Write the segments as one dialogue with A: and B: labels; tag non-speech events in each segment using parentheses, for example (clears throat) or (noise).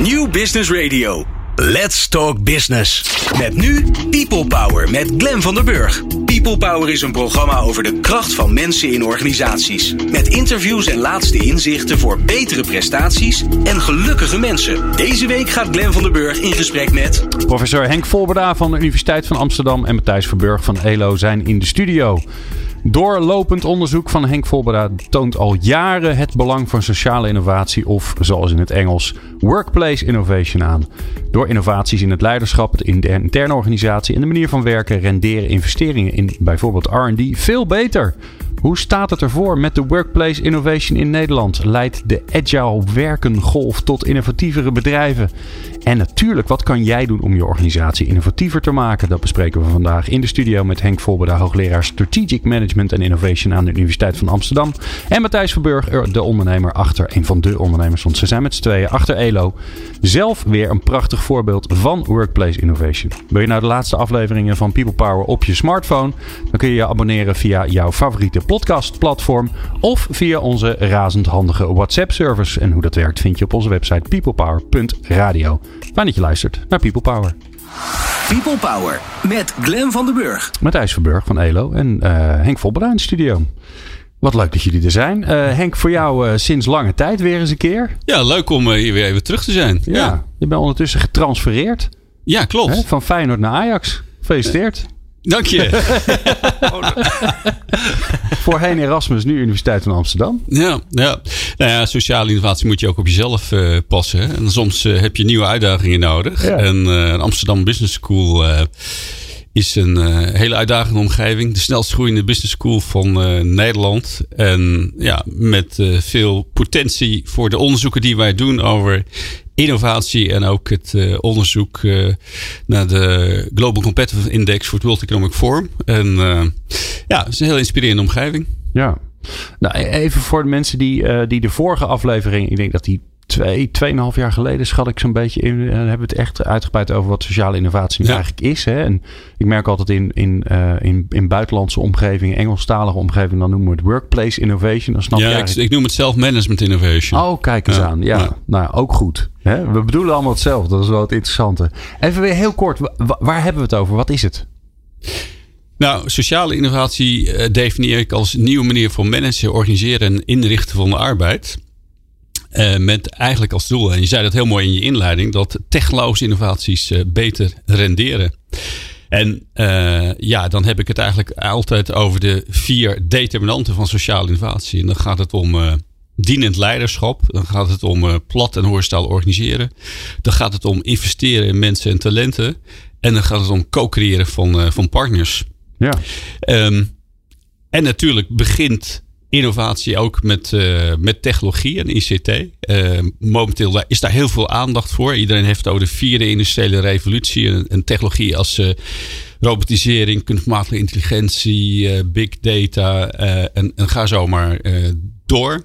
A: New Business Radio. Let's Talk Business. Met nu People Power met Glen van der Burg. People Power is een programma over de kracht van mensen in organisaties. Met interviews en laatste inzichten voor betere prestaties en gelukkige mensen. Deze week gaat Glen van der Burg in gesprek met...
B: Professor Henk Volberda van de Universiteit van Amsterdam en Matthijs Verburg van ELO zijn in de studio. Doorlopend onderzoek van Henk Volberda toont al jaren het belang van sociale innovatie of zoals in het Engels workplace innovation aan. Door innovaties in het leiderschap, in de interne organisatie en de manier van werken renderen investeringen in bijvoorbeeld R&D veel beter. Hoe staat het ervoor met de workplace innovation in Nederland? Leidt de agile werkengolf tot innovatievere bedrijven? En natuurlijk, wat kan jij doen om je organisatie innovatiever te maken? Dat bespreken we vandaag in de studio met Henk Volberda, hoogleraar Strategic Management en Innovation aan de Universiteit van Amsterdam. En Matthijs Verburg, de ondernemer achter, een van de ondernemers, want ze zijn met z'n tweeën achter ELO. Zelf weer een prachtig voorbeeld van workplace innovation. Wil je nou de laatste afleveringen van People Power op je smartphone? Dan kun je je abonneren via jouw favoriete podcastplatform of via onze razend handige WhatsApp-service. En hoe dat werkt vind je op onze website peoplepower.radio. Fijn dat je luistert naar People Power.
A: People Power met Glen van den Burg.
B: Matthijs Verburg van ELO en uh, Henk Volberda in de studio. Wat leuk dat jullie er zijn. Uh, Henk, voor jou uh, sinds lange tijd weer eens een keer.
C: Ja, leuk om hier weer even terug te zijn.
B: Ja, ja. je bent ondertussen getransfereerd.
C: Ja, klopt. Hè?
B: Van Feyenoord naar Ajax. Gefeliciteerd.
C: Dank je. (laughs)
B: Voorheen Erasmus, nu Universiteit van Amsterdam.
C: Ja, ja. Nou ja, sociale innovatie moet je ook op jezelf uh, passen. Hè? En soms uh, heb je nieuwe uitdagingen nodig. Ja. En uh, Amsterdam Business School is een hele uitdagende omgeving. De snelst groeiende business school van Nederland. En ja, met veel potentie voor de onderzoeken die wij doen over innovatie en ook het onderzoek naar de Global Competitive Index voor het World Economic Forum. En ja, het is een heel inspirerende omgeving.
B: Ja. Nou, even voor de mensen die, die de vorige aflevering, ik denk dat die twee, tweeënhalf jaar geleden schat ik zo'n beetje in. En hebben we het echt uitgebreid over wat sociale innovatie ja. eigenlijk is. Hè? En ik merk altijd in, in, uh, in, in buitenlandse omgevingen, Engelstalige omgevingen, dan noemen we het workplace innovation. Dan snap
C: ja,
B: je
C: ik, ik, noem het self-management innovation.
B: Oh, kijk eens ja. aan. Ja, ja, nou ook goed. Hè? We bedoelen allemaal hetzelfde. Dat is wel het interessante. Even weer heel kort, waar hebben we het over? Wat is het?
C: Nou, sociale innovatie uh, definieer ik als nieuwe manier van managen, organiseren en inrichten van de arbeid. Uh, met eigenlijk als doel, en je zei dat heel mooi in je inleiding, dat technologische innovaties uh, beter renderen. En uh, ja, dan heb ik het eigenlijk altijd over de vier determinanten van sociale innovatie. En dan gaat het om dienend leiderschap. Dan gaat het om plat en horizontaal organiseren. Dan gaat het om investeren in mensen en talenten. En dan gaat het om co-creëren van, van partners.
B: Ja.
C: Um, en natuurlijk begint innovatie ook met, uh, met technologie en ICT. Uh, momenteel is daar heel veel aandacht voor. Iedereen heeft over de vierde industriële revolutie en, en technologie als uh, robotisering, kunstmatige intelligentie, big data en, en, ga zo maar door.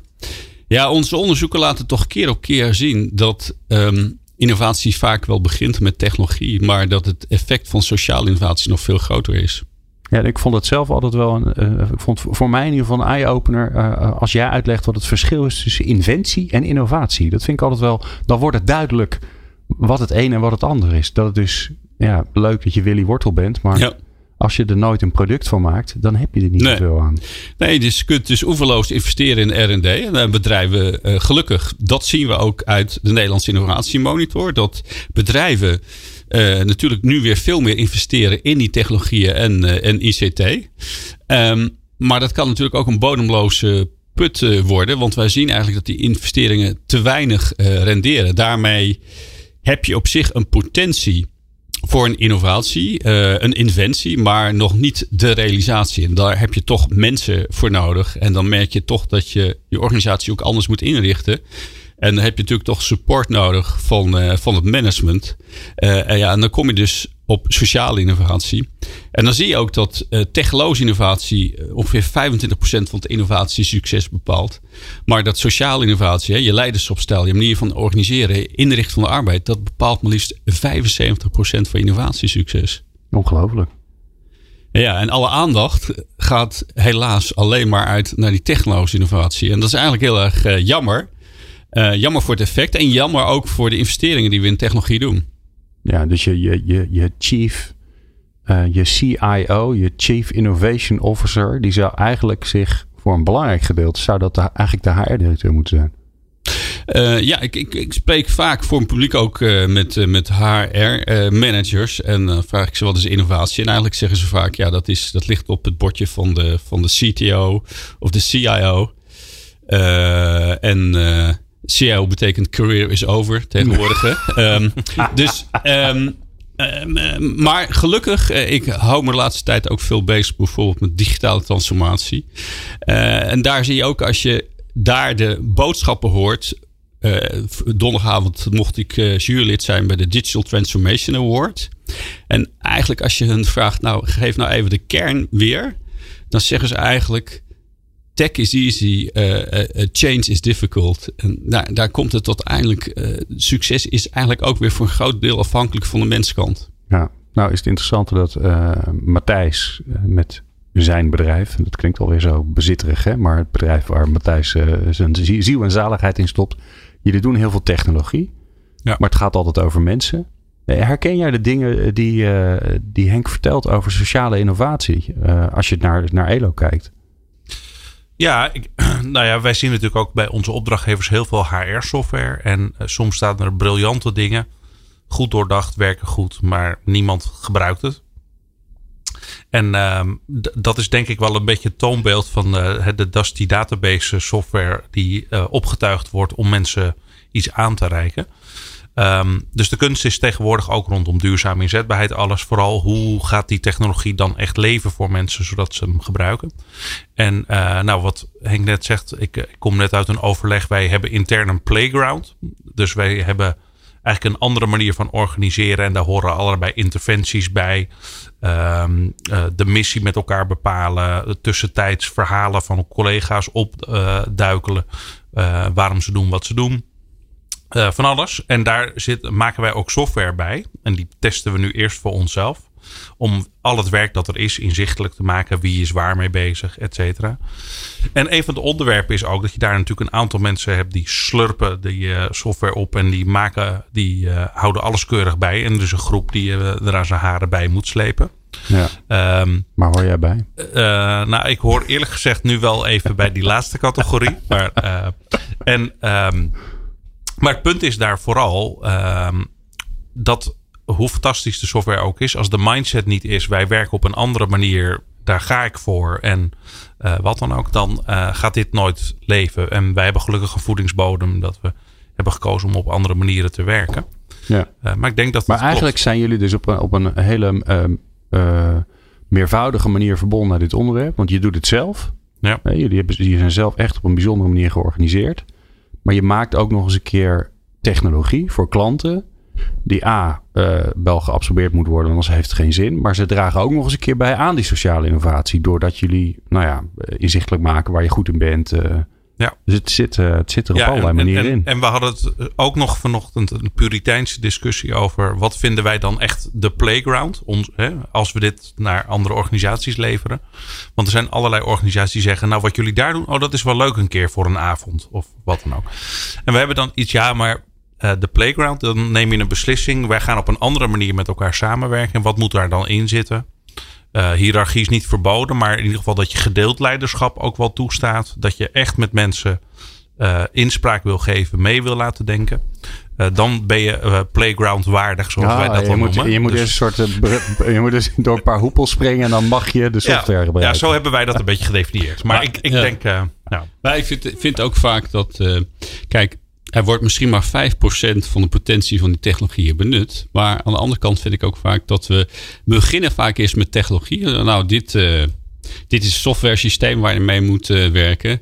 C: Ja, onze onderzoeken laten toch keer op keer zien dat um, innovatie vaak wel begint met technologie, maar dat het effect van sociale innovatie nog veel groter is.
B: Ja, ik vond het zelf altijd wel een. Uh, ik vond voor mij in ieder geval een eye-opener. Uh, als jij uitlegt wat het verschil is tussen inventie en innovatie. Dat vind ik altijd wel. Dan wordt het duidelijk wat het een en wat het ander is. Dat het dus. Ja, leuk dat je Willy Wortel bent. Maar ja. als je er nooit een product van maakt, dan heb je er niet
C: nee.
B: zoveel aan.
C: Nee, dus je kunt dus oeverloos investeren in RD. En bedrijven, uh, gelukkig, dat zien we ook uit de Nederlandse Innovatiemonitor. Dat bedrijven. Uh, natuurlijk nu weer veel meer investeren in die technologieën en, uh, en ICT. Um, maar dat kan natuurlijk ook een bodemloze put uh, worden. Want wij zien eigenlijk dat die investeringen te weinig renderen. Daarmee heb je op zich een potentie voor een innovatie, een inventie, maar nog niet de realisatie. En daar heb je toch mensen voor nodig. En dan merk je toch dat je je organisatie ook anders moet inrichten. En dan heb je natuurlijk toch support nodig van, uh, van het management. Uh, en, ja, en dan kom je dus op sociale innovatie. En dan zie je ook dat uh, technologische innovatie ongeveer 25% van het innovatiesucces bepaalt. Maar dat sociale innovatie, hè, je leiderschapstijl, je manier van organiseren, inrichten van de arbeid, dat bepaalt maar liefst 75% van innovatiesucces.
B: Ongelooflijk.
C: Ja, en alle aandacht gaat helaas alleen maar uit naar die technologische innovatie. En dat is eigenlijk heel erg jammer. Jammer voor het effect en jammer ook voor de investeringen die we in technologie doen.
B: Ja, dus je, je, je, je chief, je CIO, je Chief Innovation Officer, die zou eigenlijk zich voor een belangrijk gedeelte, zou dat eigenlijk de HR-directeur moeten zijn.
C: Uh, ja, ik, ik, ik, spreek vaak voor een publiek ook uh, met, uh, met HR-managers. en dan vraag ik ze wat is innovatie. En eigenlijk zeggen ze vaak, ja, dat, is, dat ligt op het bordje van de, van de CTO of de CIO. en CIO betekent career is over tegenwoordig. um, (laughs) dus... Um, maar gelukkig, ik hou me de laatste tijd ook veel bezig bijvoorbeeld met digitale transformatie. en daar zie je ook als je daar de boodschappen hoort uh, donderdagavond mocht ik jurylid zijn bij de Digital Transformation Award. En eigenlijk als je hen vraagt, nou geef nou even de kern weer. Dan zeggen ze eigenlijk, tech is easy, uh, change is difficult. En daar, daar komt het tot eindelijk, succes is eigenlijk ook weer voor een groot deel afhankelijk van de menskant.
B: Ja, nou is het interessante dat Matthijs met zijn bedrijf. Dat klinkt alweer zo bezitterig, hè? maar het bedrijf waar Matthijs zijn ziel en zaligheid in stopt, Jullie doen heel veel technologie, ja. maar het gaat altijd over mensen. Eh, herken jij de dingen eh, die, die Henk vertelt over sociale innovatie als je naar, naar ELO kijkt?
D: Ja, (clears throat) nou ja, wij zien natuurlijk ook bij onze opdrachtgevers heel veel HR-software. En uh, soms staan er briljante dingen. Goed doordacht, werken goed, maar niemand gebruikt het. En uh, dat is denk ik wel een beetje het toonbeeld van uh, de Dusty database software die uh, opgetuigd wordt om mensen iets aan te reiken. Um, dus de kunst is tegenwoordig ook rondom duurzame inzetbaarheid alles. Vooral hoe gaat die technologie dan echt leven voor mensen zodat ze hem gebruiken. En uh, nou, wat Henk net zegt, ik, ik kom net uit een overleg. Wij hebben intern een playground. Dus wij hebben eigenlijk een andere manier van organiseren. En daar horen allerlei interventies bij. Um, uh, de missie met elkaar bepalen. Tussentijds verhalen van collega's opduikelen. Waarom ze doen wat ze doen. Uh, van alles. En daar zit, maken wij ook software bij. En die testen we nu eerst voor onszelf. Om al het werk dat er is inzichtelijk te maken. Wie is waar mee bezig, et cetera. En een van de onderwerpen is ook dat je daar natuurlijk een aantal mensen hebt die slurpen die uh, software op. En die maken, die uh, houden alles keurig bij. En dus een groep die er aan zijn haren bij moet slepen.
B: Ja. Um, maar hoor jij bij?
D: nou, ik hoor eerlijk gezegd nu wel even bij die laatste categorie. Maar, en, um, maar het punt is daar vooral um, dat hoe fantastisch de software ook is, als de mindset niet is, wij werken op een andere manier, daar ga ik voor en uh, wat dan ook, dan uh, gaat dit nooit leven. En wij hebben gelukkig een voedingsbodem dat we hebben gekozen om op andere manieren te werken. Ja. Uh, maar ik denk dat.
B: Maar eigenlijk klopt. zijn jullie dus op een, op een hele meervoudige manier verbonden naar dit onderwerp, want je doet het zelf. Ja. jullie, hebben, jullie zijn zelf echt op een bijzondere manier georganiseerd. Maar je maakt ook nog eens een keer technologie voor klanten die A, uh, wel geabsorbeerd moet worden, want anders heeft het geen zin. Maar ze dragen ook nog eens een keer bij aan die sociale innovatie. Doordat jullie, nou ja, inzichtelijk maken waar je goed in bent. Uh, ja. Dus het zit, uh, het zit er op allerlei
D: en,
B: manieren
D: en,
B: in.
D: En we hadden het ook nog vanochtend een Puriteinse discussie over wat vinden wij dan echt de playground. Ons, hè, als we dit naar andere organisaties leveren. Want er zijn allerlei organisaties die zeggen, nou wat jullie daar doen, oh dat is wel leuk een keer voor een avond of wat dan ook. En we hebben dan iets, ja maar uh, de playground. Dan neem je een beslissing. Wij gaan op een andere manier met elkaar samenwerken. En wat moet daar dan in zitten? Uh, hiërarchie is niet verboden, maar in ieder geval dat je gedeeld leiderschap ook wel toestaat. Dat je echt met mensen uh, inspraak wil geven, mee wil laten denken. Uh, dan ben je uh, playground waardig, zoals ah, wij dat dan
B: moet,
D: noemen.
B: Je moet, dus, een soort, je moet dus door een paar hoepels springen en dan mag je de software
D: ja,
B: gebruiken.
D: Ja, zo hebben wij dat een beetje gedefinieerd. Maar, maar ik, ik ja. denk...
C: nou. Maar ik vind, vind ook vaak dat... kijk, er wordt misschien maar 5% van de potentie van die technologieën benut. Maar aan de andere kant vind ik ook vaak dat we beginnen vaak eerst met technologie. Nou, dit, uh, dit is een software systeem waar je mee moet uh, werken.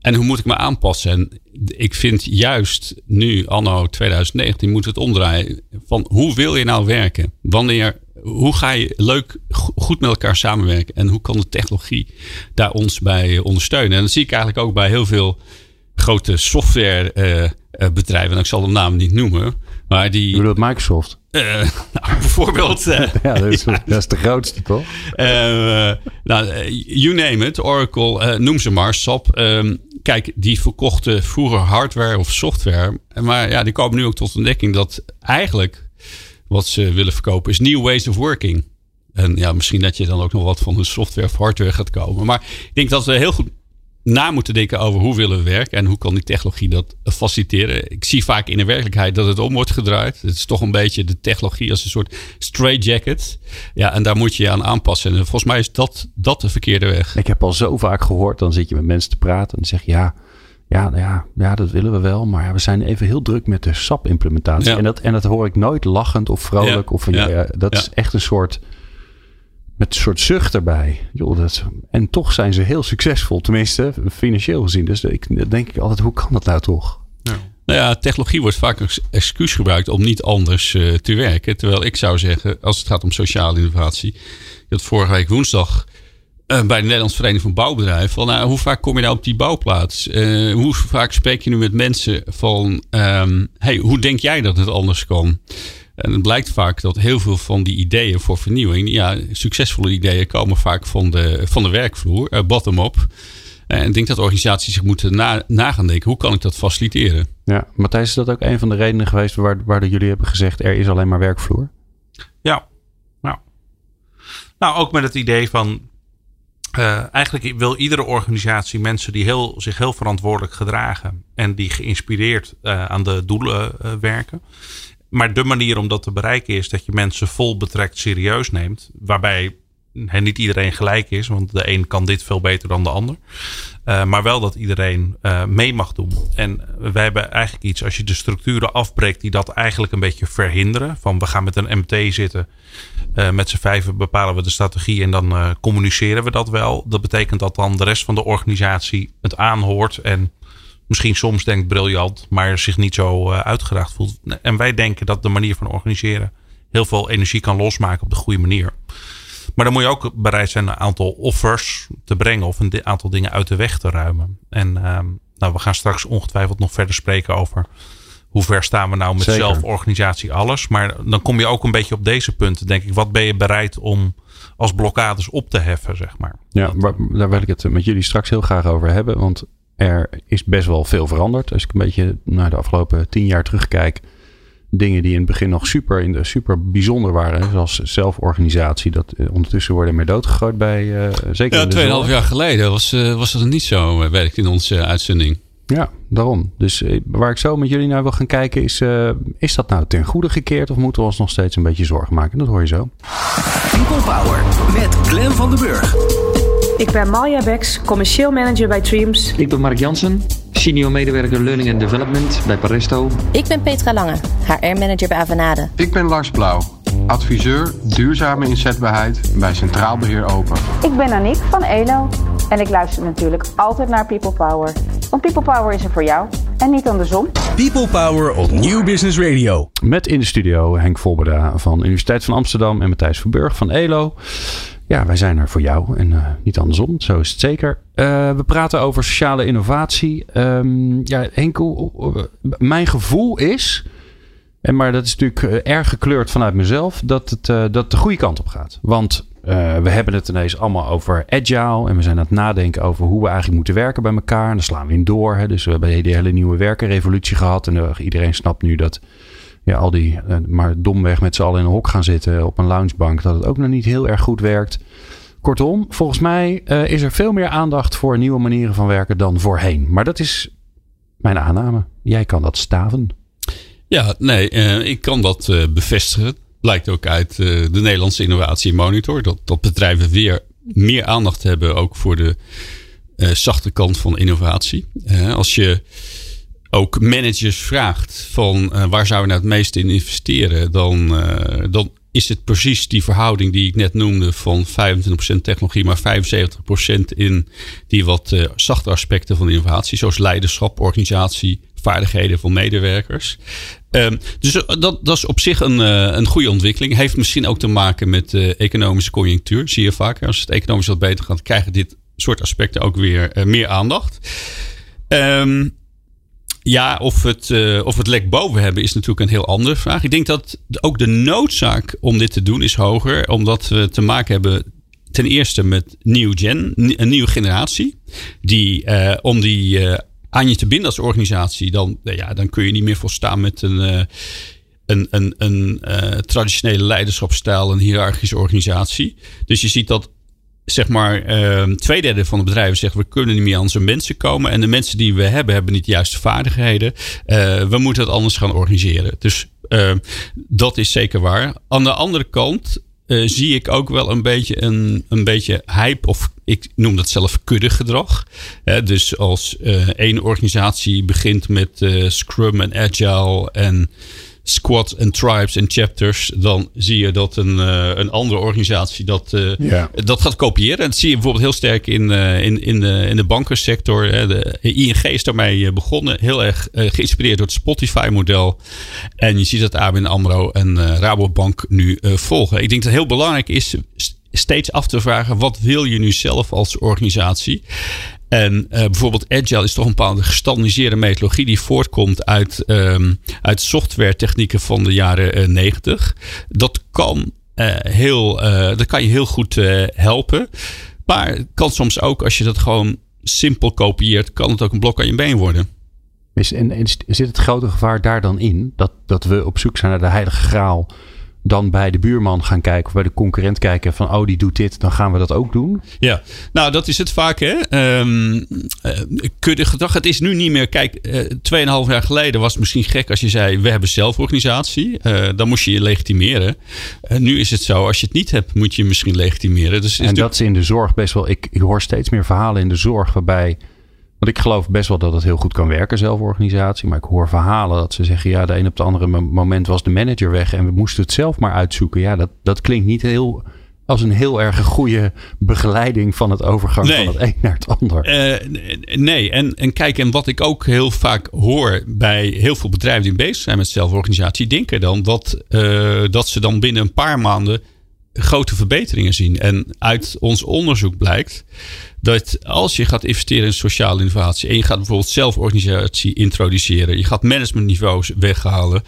C: En hoe moet ik me aanpassen? En ik vind juist nu, anno 2019, moet het omdraaien. Van hoe wil je nou werken? Wanneer, hoe ga je leuk, goed met elkaar samenwerken? En hoe kan de technologie daar ons bij ondersteunen? En dat zie ik eigenlijk ook bij heel veel grote softwarebedrijven. Uh, ik zal de naam niet noemen. Maar die.
B: Je bedoelt Microsoft?
C: Uh, nou, (laughs) bijvoorbeeld. Uh, (laughs)
B: ja, dat is, ja, dat is, de grootste, toch?
C: Uh, nou, you name it. Oracle, noem ze maar. SAP. Um, kijk, die verkochten vroeger hardware of software. Maar ja, die komen nu ook tot ontdekking dat eigenlijk wat ze willen verkopen is new ways of working. En ja, misschien dat je dan ook nog wat van de software of hardware gaat komen. Maar ik denk dat we heel goed na moeten denken over hoe willen we werken en hoe kan die technologie dat faciliteren. Ik zie vaak in de werkelijkheid dat het om wordt gedraaid. Het is toch een beetje de technologie als een soort straitjacket. Ja, en daar moet je je aan aanpassen. En volgens mij is dat, dat de verkeerde weg.
B: Ik heb al zo vaak gehoord, dan zit je met mensen te praten en dan zeg je ja, ja, nou ja, ja, dat willen we wel. Maar we zijn even heel druk met de SAP-implementatie. En, dat, en dat hoor ik nooit lachend of vrolijk. Of, ja. dat is echt een soort met een soort zucht erbij. Joh, dat, en toch zijn ze heel succesvol, tenminste financieel gezien. Dus ik denk ik altijd, hoe kan dat nou toch?
C: Ja. Nou ja, technologie wordt vaak als excuus gebruikt om niet anders uh, te werken. Terwijl ik zou zeggen, als het gaat om sociale innovatie. Dat vorige week woensdag uh, bij de Nederlandse Vereniging van Bouwbedrijven. Van, nou, hoe vaak kom je nou op die bouwplaats? Uh, hoe vaak spreek je nu met mensen van... Um, hey, hoe denk jij dat het anders kan? En het blijkt vaak dat heel veel van die ideeën voor vernieuwing, ja, succesvolle ideeën komen vaak van de, van de werkvloer, uh, bottom-up. En ik denk dat organisaties zich moeten na, na gaan denken, hoe kan ik dat faciliteren?
B: Ja, Matthijs, is dat ook een van de redenen geweest waar, waardoor jullie hebben gezegd, er is alleen maar werkvloer?
D: Ja, nou. Nou, ook met het idee van, uh, eigenlijk wil iedere organisatie mensen die heel, zich heel verantwoordelijk gedragen en die geïnspireerd uh, aan de doelen uh, werken. Maar de manier om dat te bereiken is dat je mensen vol betrekt serieus neemt. Waarbij he, niet iedereen gelijk is, want de een kan dit veel beter dan de ander. Uh, maar wel dat iedereen uh, mee mag doen. En wij hebben eigenlijk iets, als je de structuren afbreekt die dat eigenlijk een beetje verhinderen. Van we gaan met een MT zitten, uh, met z'n vijven bepalen we de strategie en dan communiceren we dat wel. Dat betekent dat dan de rest van de organisatie het aanhoort en misschien soms denkt briljant, maar zich niet zo uh, uitgedaagd voelt. En wij denken dat de manier van organiseren heel veel energie kan losmaken op de goede manier. Maar dan moet je ook bereid zijn een aantal offers te brengen of een aantal dingen uit de weg te ruimen. En uh, nou, we gaan straks ongetwijfeld nog verder spreken over hoe ver staan we nou met Zeker. zelforganisatie, alles. Maar dan kom je ook een beetje op deze punten, denk ik. Wat ben je bereid om als blokkades op te heffen, zeg maar?
B: Ja, daar wil ik het met jullie straks heel graag over hebben. Want er is best wel veel veranderd. Als ik een beetje naar de afgelopen tien jaar terugkijk. Dingen die in het begin nog super, in de, super bijzonder waren. Zoals zelforganisatie. Dat eh, ondertussen worden meer doodgegooid bij uh, zeker
C: Ja, tweeënhalf jaar geleden was, uh, was dat niet zo, werkt in onze uitzending.
B: Ja, daarom. Dus waar ik zo met jullie naar wil gaan kijken is... Uh, is dat nou ten goede gekeerd of moeten we ons nog steeds een beetje zorgen maken? Dat hoor je zo.
A: People Power met Glen van den Burg.
E: Ik ben Malja Beks, commercieel manager bij Dreams.
F: Ik ben Mark Jansen, senior medewerker Learning and Development bij Paresto.
G: Ik ben Petra Lange, HR-manager bij Avanade.
H: Ik ben Lars Blauw, adviseur duurzame inzetbaarheid bij Centraal Beheer Open.
I: Ik ben Aniek van ELO en ik luister natuurlijk altijd naar People Power. Want People Power is er voor jou en niet andersom.
A: People Power op Nieuw Business Radio.
B: Met in de studio Henk Volberda van Universiteit van Amsterdam en Matthijs Verburg van ELO. Ja, wij zijn er voor jou en uh, niet andersom. Zo is het zeker. Uh, we praten over sociale innovatie. Um, ja, Henkel, mijn gevoel is, en maar dat is natuurlijk erg gekleurd vanuit mezelf, dat het dat de goede kant op gaat. Want we hebben het ineens allemaal over agile en we zijn aan het nadenken over hoe we eigenlijk moeten werken bij elkaar. En dan slaan we in door. Hè. Dus we hebben de hele nieuwe werkenrevolutie gehad en iedereen snapt nu dat ja, al die uh, maar domweg met z'n allen in een hok gaan zitten op een loungebank, dat het ook nog niet heel erg goed werkt. Kortom, volgens mij uh, is er veel meer aandacht voor nieuwe manieren van werken dan voorheen. Maar dat is mijn aanname. Jij kan dat staven.
C: Ja, nee, uh, ik kan dat bevestigen. Blijkt ook uit de Nederlandse Innovatie Monitor. Dat, dat bedrijven weer meer aandacht hebben ook voor de zachte kant van innovatie. als je ook managers vraagt van uh, waar zouden we nou het meeste in investeren, dan, uh, dan is het precies die verhouding die ik net noemde van 25% technologie, maar 75% in die wat uh, zachte aspecten van innovatie, zoals leiderschap, organisatie, vaardigheden van medewerkers. Um, dus dat, dat is op zich een, een goede ontwikkeling. Heeft misschien ook te maken met economische conjunctuur. Zie je vaker. Als het economisch wat beter gaat, krijgen dit soort aspecten ook weer meer aandacht. Um, ja, of het, uh, of het lek boven hebben is natuurlijk een heel andere vraag. Ik denk dat ook de noodzaak om dit te doen is hoger. Omdat we te maken hebben ten eerste met nieuw gen, een nieuwe generatie. Die om die aan je te binden als organisatie, dan, ja, dan kun je niet meer volstaan met een een, een, een traditionele leiderschapsstijl, een hiërarchische organisatie. Dus je ziet dat zeg maar, uh, twee derde van de bedrijven zegt we kunnen niet meer aan onze mensen komen. En de mensen die we hebben, hebben niet de juiste vaardigheden. Uh, we moeten het anders gaan organiseren. Dus uh, dat is zeker waar. Aan de andere kant uh, zie ik ook wel een beetje een, een beetje hype of ik noem dat zelf kuddegedrag. Dus als één organisatie begint met Scrum en Agile en squads en tribes en chapters, dan zie je dat een, uh, een andere organisatie dat, uh, dat gaat kopiëren. En dat zie je bijvoorbeeld heel sterk in, uh, in, in, de, in de bankensector. De ING is daarmee begonnen, heel erg geïnspireerd door het Spotify-model. En je ziet dat ABN AMRO en Rabobank nu volgen. Ik denk dat het heel belangrijk is steeds af te vragen: wat wil je nu zelf als organisatie? En uh, bijvoorbeeld Agile is toch een bepaalde gestandardiseerde methodologie die voortkomt uit, um, uit software technieken van de jaren uh, 90. Dat kan, uh, heel, dat kan je heel goed helpen. Maar kan soms ook, als je dat gewoon simpel kopieert, kan het ook een blok aan je been worden.
B: En, en zit het grote gevaar daar dan in? Dat, dat we op zoek zijn naar de heilige graal dan bij de buurman gaan kijken of bij de concurrent kijken van oh die doet dit, dan gaan we dat ook doen.
C: Ja, nou dat is het vaak hè. Um, uh, gedrag, het is nu niet meer, kijk, uh, tweeënhalf jaar geleden was het misschien gek als je zei we hebben zelforganisatie. Uh, dan moest je je legitimeren. nu is het zo, als je het niet hebt moet je je misschien legitimeren. Dus
B: en dat is in de zorg best wel, ik, ik hoor steeds meer verhalen in de zorg waarbij want ik geloof best wel dat het heel goed kan werken, zelforganisatie. Maar ik hoor verhalen dat ze zeggen: ja, de een op het andere moment was de manager weg en we moesten het zelf maar uitzoeken. Ja, dat, dat klinkt niet heel als een heel erg goede begeleiding van het overgang van het een naar het ander.
C: Uh, nee, en, en kijk, en wat ik ook heel vaak hoor bij heel veel bedrijven die bezig zijn met zelforganisatie, denken dan dat, uh, dat ze dan binnen een paar maanden grote verbeteringen zien. En uit ons onderzoek blijkt dat als je gaat investeren in sociale innovatie en je gaat bijvoorbeeld zelforganisatie introduceren, je gaat managementniveaus weghalen.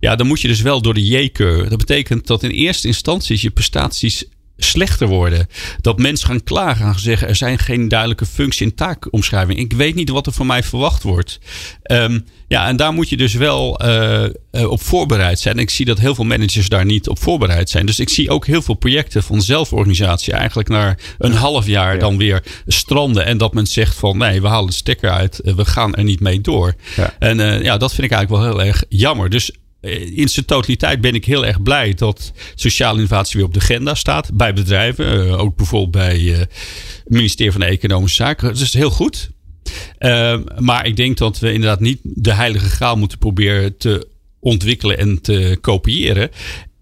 C: Ja, dan moet je dus wel door de J-keur. Dat betekent dat in eerste instantie je prestaties slechter worden. Dat mensen gaan klagen gaan zeggen: er zijn geen duidelijke functie- en taakomschrijving. Ik weet niet wat er van mij verwacht wordt. Um, ja, en daar moet je dus wel uh, op voorbereid zijn. Ik zie dat heel veel managers daar niet op voorbereid zijn. Dus ik zie ook heel veel projecten van zelforganisatie eigenlijk naar een half jaar dan weer stranden. En dat men zegt van nee, we halen de stekker uit. we gaan er niet mee door. Ja. En uh, ja, dat vind ik eigenlijk wel heel erg jammer. Dus eh, in zijn totaliteit ben ik heel erg blij dat sociale innovatie weer op de agenda staat. Bij bedrijven, uh, ook bijvoorbeeld bij uh, het ministerie van Economische Zaken. Dat is heel goed. Uh, maar ik denk dat we inderdaad niet de heilige graal moeten proberen te ontwikkelen en te kopiëren.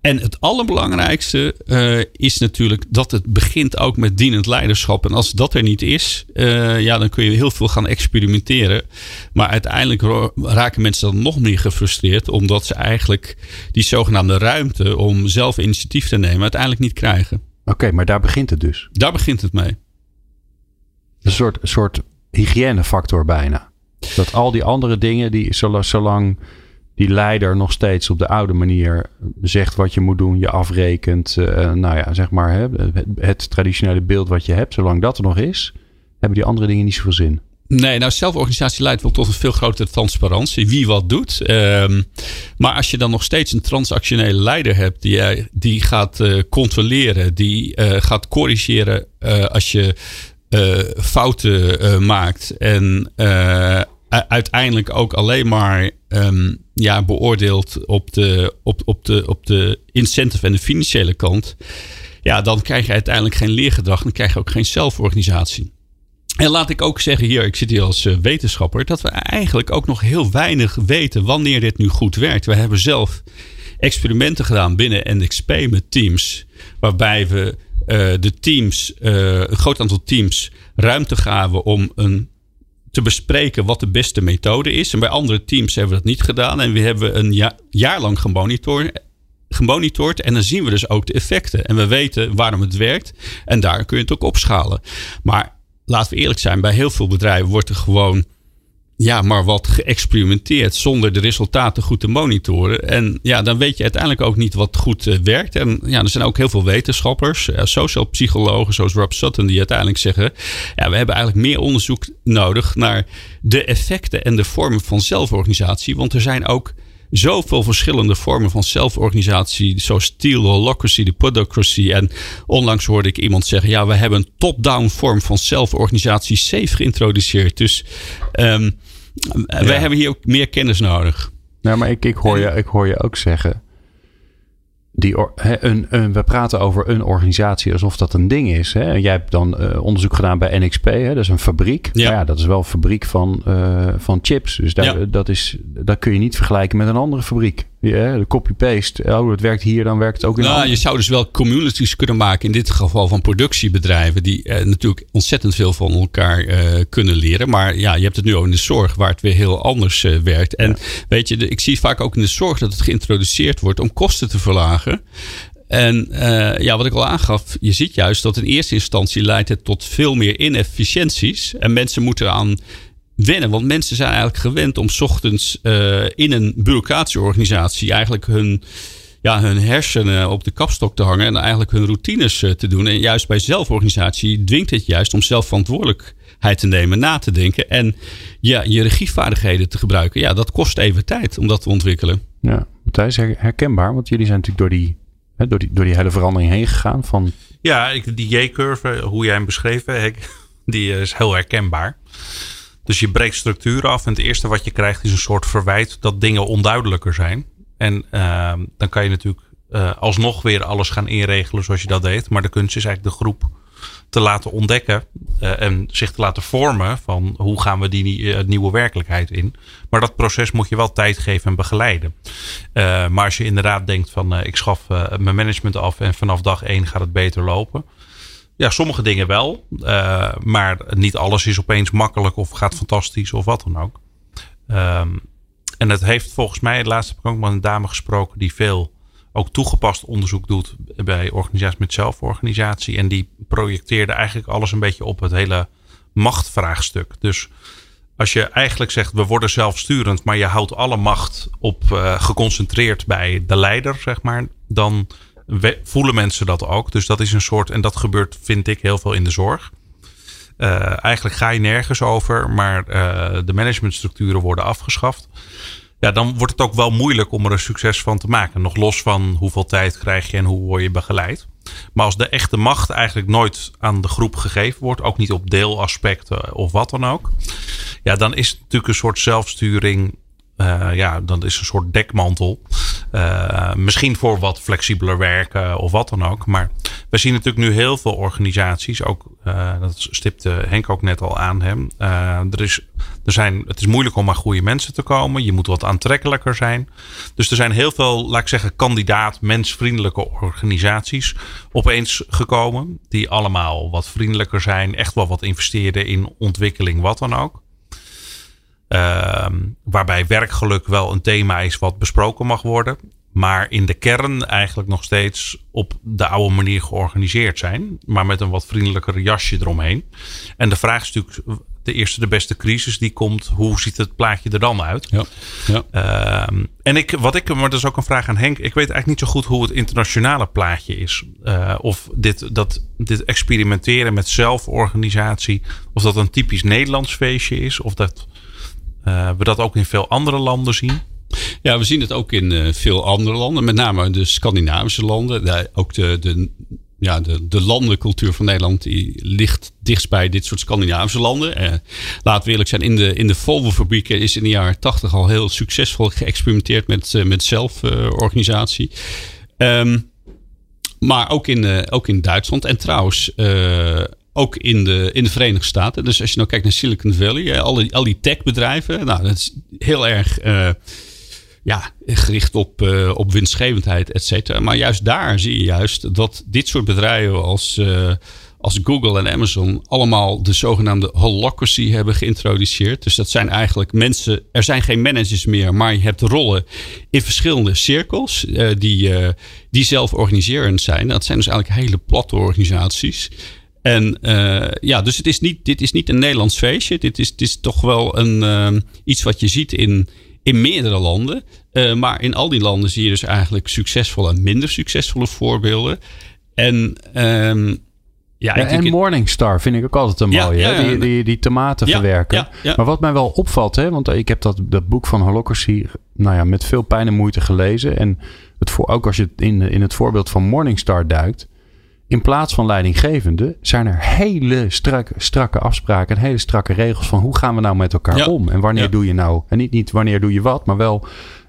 C: En het allerbelangrijkste uh, is natuurlijk dat het begint ook met dienend leiderschap. En als dat er niet is, uh, ja, dan kun je heel veel gaan experimenteren. Maar uiteindelijk raken mensen dan nog meer gefrustreerd, omdat ze eigenlijk die zogenaamde ruimte om zelf initiatief te nemen uiteindelijk niet krijgen.
B: Oké, maar daar begint het dus.
C: Daar begint het mee.
B: Een soort, soort hygiënefactor bijna. Dat al die andere dingen, die zolang die leider nog steeds op de oude manier zegt wat je moet doen, je afrekent. Uh, nou ja, zeg maar hè, het traditionele beeld wat je hebt, zolang dat er nog is, hebben die andere dingen niet zoveel zin.
C: Nee, nou zelforganisatie leidt wel tot een veel grotere transparantie. Wie wat doet. Um, maar als je dan nog steeds een transactionele leider hebt. Die, uh, die gaat uh, controleren. Die gaat corrigeren als je fouten maakt. En uiteindelijk ook alleen maar um, ja, beoordeeld op de, op, op, de, op de incentive en de financiële kant. Ja, dan krijg je uiteindelijk geen leergedrag. Dan krijg je ook geen zelforganisatie. En laat ik ook zeggen hier, ik zit hier als uh, wetenschapper, dat we eigenlijk ook nog heel weinig weten wanneer dit nu goed werkt. We hebben zelf experimenten gedaan binnen NXP met teams, waarbij we uh, de teams, uh, een groot aantal teams, ruimte gaven om een te bespreken wat de beste methode is. En bij andere teams hebben we dat niet gedaan. En we hebben een ja, jaar lang gemonitord, gemonitord. En dan zien we dus ook de effecten. En we weten waarom het werkt. En daar kun je het ook opschalen. Maar laten we eerlijk zijn, bij heel veel bedrijven wordt er gewoon ja, maar wat geëxperimenteerd zonder de resultaten goed te monitoren. En ja, dan weet je uiteindelijk ook niet wat goed eh, werkt. En ja, er zijn ook heel veel wetenschappers, uh, sociaal psychologen zoals Rob Sutton, die uiteindelijk zeggen: ja, we hebben eigenlijk meer onderzoek nodig naar de effecten en de vormen van zelforganisatie. Want er zijn ook zoveel verschillende vormen van zelforganisatie, zoals Teal, Holocracy, de Podocracy. En onlangs hoorde ik iemand zeggen: ja, we hebben een top-down vorm van zelforganisatie safe geïntroduceerd. Dus um, wij hebben hier ook meer kennis nodig.
B: Ja, maar ik, ik, hoor, je, ik hoor je ook zeggen die, een, een, we praten over een organisatie alsof dat een ding is. Hè? Jij hebt dan uh, onderzoek gedaan bij NXP, hè? dat is een fabriek. Ja. ja dat is wel een fabriek van, uh, van chips. Dus daar, ja. dat, is, dat kun je niet vergelijken met een andere fabriek. Ja, de copy-paste. Oh, het werkt hier, dan werkt het ook in
C: nou, Je zou dus wel communities kunnen maken, in dit geval van productiebedrijven, die uh, natuurlijk ontzettend veel van elkaar uh, kunnen leren. Maar ja, je hebt het nu ook in de zorg, waar het weer heel anders uh, werkt. En ja. weet je, de, ik zie vaak ook in de zorg dat het geïntroduceerd wordt om kosten te verlagen. En uh, ja, wat ik al aangaf, je ziet juist dat in eerste instantie leidt het tot veel meer inefficiënties. En mensen moeten aan wennen. Want mensen zijn eigenlijk gewend om ochtends uh, in een bureaucratische organisatie eigenlijk hun, ja, hun hersenen op de kapstok te hangen en eigenlijk hun routines uh, te doen. En juist bij zelforganisatie dwingt het juist om zelf verantwoordelijkheid te nemen, na te denken en ja, je regievaardigheden te gebruiken. Ja, dat kost even tijd om dat te ontwikkelen.
B: Ja, dat is herkenbaar, want jullie zijn natuurlijk door die, hè, door die, door die hele verandering heen gegaan. Van...
D: Ja, ik, die J-curve, hoe jij hem beschreven, (laughs) die is heel herkenbaar. Dus je breekt structuur af en het eerste wat je krijgt is een soort verwijt dat dingen onduidelijker zijn. En uh, dan kan je natuurlijk uh, alsnog weer alles gaan inregelen zoals je dat deed. Maar de kunst is eigenlijk de groep te laten ontdekken uh, en zich te laten vormen van hoe gaan we die uh, nieuwe werkelijkheid in. Maar dat proces moet je wel tijd geven en begeleiden. Maar als je inderdaad denkt van ik schaf mijn management af en vanaf dag één gaat het beter lopen. Ja, sommige dingen wel. Uh, maar niet alles is opeens makkelijk of gaat fantastisch of wat dan ook. Um, en het heeft volgens mij, laatst heb ik ook met een dame gesproken die veel ook toegepast onderzoek doet bij organisaties met zelforganisatie. En die projecteerde eigenlijk alles een beetje op het hele machtvraagstuk. Dus als je eigenlijk zegt we worden zelfsturend, maar je houdt alle macht op uh, geconcentreerd bij de leider, zeg maar, dan voelen mensen dat ook. Dus dat is een soort, en dat gebeurt, vind ik, heel veel in de zorg. Uh, eigenlijk ga je nergens over, maar uh, de managementstructuren worden afgeschaft. Ja, dan wordt het ook wel moeilijk om er een succes van te maken. Nog los van hoeveel tijd krijg je en hoe word je begeleid. Maar als de echte macht eigenlijk nooit aan de groep gegeven wordt, ook niet op deelaspecten of wat dan ook. Ja, dan is het natuurlijk een soort zelfsturing uh, ja, dat is een soort dekmantel. Uh, misschien voor wat flexibeler werken of wat dan ook. Maar we zien natuurlijk nu heel veel organisaties. Ook, uh, dat stipte Henk ook net al aan hem. er is, er zijn, het is moeilijk om aan goede mensen te komen. Je moet wat aantrekkelijker zijn. Dus er zijn heel veel, laat ik zeggen, kandidaat mensvriendelijke organisaties opeens gekomen. Die allemaal wat vriendelijker zijn. Echt wel wat investeren in ontwikkeling, wat dan ook. Uh, waarbij werkgeluk wel een thema is wat besproken mag worden. Maar in de kern eigenlijk nog steeds op de oude manier georganiseerd zijn. Maar met een wat vriendelijker jasje eromheen. En de vraag is natuurlijk de eerste de beste crisis die komt. Hoe ziet het plaatje er dan uit? Ja, ja. Uh, en ik, wat ik, maar dat is ook een vraag aan Henk. Ik weet eigenlijk niet zo goed hoe het internationale plaatje is. Uh, of dit, dat, dit experimenteren met zelforganisatie. Of dat een typisch Nederlands feestje is. Of dat we dat ook in veel andere landen zien?
C: Ja, we zien het ook in uh, veel andere landen, met name de Scandinavische landen. Ook de, de, ja, de, de landencultuur van Nederland die ligt dichtst bij dit soort Scandinavische landen. We eerlijk zijn, in de, in de Volvo-fabrieken is in de jaren tachtig al heel succesvol geëxperimenteerd met, uh, met zelforganisatie. Um, maar ook in, ook in Duitsland. En trouwens, ook in de, in de Verenigde Staten. Dus als je nou kijkt naar Silicon Valley, al die, al die techbedrijven, nou, dat is heel erg uh, ja, gericht op, uh, op winstgevendheid, et cetera. Maar juist daar zie je juist dat dit soort bedrijven als, uh, als Google en Amazon allemaal de zogenaamde holocracy hebben geïntroduceerd. Dus dat zijn eigenlijk mensen, er zijn geen managers meer, maar je hebt rollen in verschillende cirkels die, die zelf organiserend zijn. Dat zijn dus eigenlijk hele platte organisaties. En uh, ja, dus het is niet, dit is niet een Nederlands feestje. Dit is, dit is toch wel een, uh, iets wat je ziet in, in meerdere landen. Uh, maar in al die landen zie je dus eigenlijk succesvolle en minder succesvolle voorbeelden. En um,
B: ja, ja en Morningstar vind ik ook altijd een mooie. Ja, die, die, die tomaten verwerken. Maar wat mij wel opvalt, hè, want ik heb dat, dat boek van Holocracy nou ja, met veel pijn en moeite gelezen. En het voor, ook als je in, in het voorbeeld van Morningstar duikt. In plaats van leidinggevende zijn er hele strakke, strakke afspraken en hele strakke regels van hoe gaan we nou met elkaar om. En wanneer doe je nou, en niet, niet wanneer doe je wat, maar wel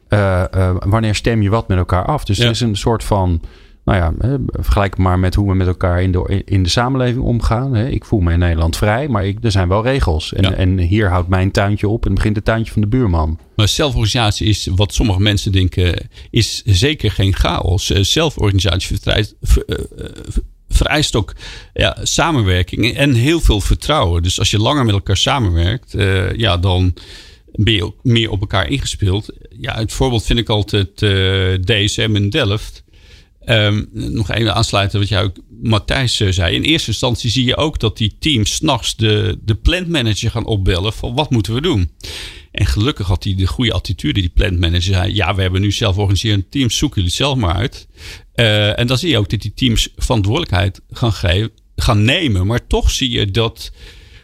B: uh, uh, wanneer stem je wat met elkaar af. Dus er is een soort van nou ja, vergelijk maar met hoe we met elkaar in de, in de samenleving omgaan. Ik voel me in Nederland vrij, maar ik, er zijn wel regels. En, en hier houdt mijn tuintje op en begint het tuintje van de buurman.
C: Maar zelforganisatie is, wat sommige mensen denken, is zeker geen chaos. Eh, zelforganisatie vereist, eh, vereist ook ja, samenwerking en heel veel vertrouwen. Dus als je langer met elkaar samenwerkt, uh, ja, dan ben je ook meer op elkaar ingespeeld. Ja, het voorbeeld vind ik altijd uh, DSM in Delft. Um, nog even aansluiten wat jij ook, Matthijs, eh, zei. In eerste instantie zie je ook dat die teams s'nachts de, de plantmanager gaan opbellen van wat moeten we doen. En gelukkig had hij de goede attitude, die plantmanager zei, ja, we hebben nu zelf organiserend teams, zoek jullie zelf maar uit. Uh, en dan zie je ook dat die teams verantwoordelijkheid gaan, geven, gaan nemen. Maar toch zie je dat,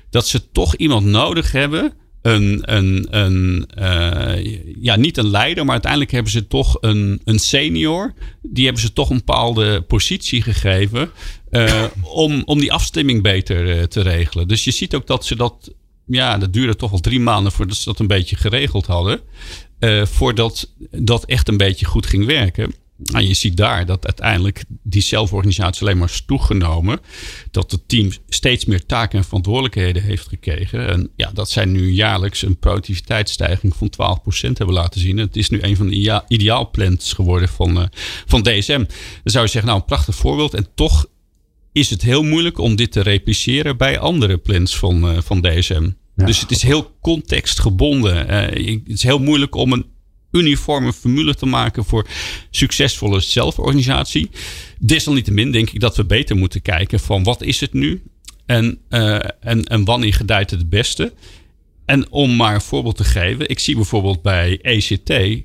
C: dat ze toch iemand nodig hebben een, een, een uh, ja, niet een leider, maar uiteindelijk hebben ze toch een, een senior. Die hebben ze toch een bepaalde positie gegeven uh, om, om die afstemming beter uh, te regelen. Dus je ziet ook dat ze dat, ja, dat duurde toch al drie maanden voordat ze dat een beetje geregeld hadden. voordat dat echt een beetje goed ging werken. En je ziet daar dat uiteindelijk die zelforganisatie alleen maar is toegenomen. Dat het team steeds meer taken en verantwoordelijkheden heeft gekregen. En ja, dat zij nu jaarlijks een productiviteitsstijging van 12% hebben laten zien. Het is nu een van de ideaalplans geworden van, uh, van DSM. Dan zou je zeggen, nou een prachtig voorbeeld. En toch is het heel moeilijk om dit te repliceren bij andere plans van, uh, van DSM. dus het is heel contextgebonden. Uh, het is heel moeilijk om een uniforme formule te maken voor succesvolle zelforganisatie. Desalniettemin denk ik dat we beter moeten kijken van wat is het nu en, uh, en, en wanneer gedijt het beste. En om maar een voorbeeld te geven, ik zie bijvoorbeeld bij ECT,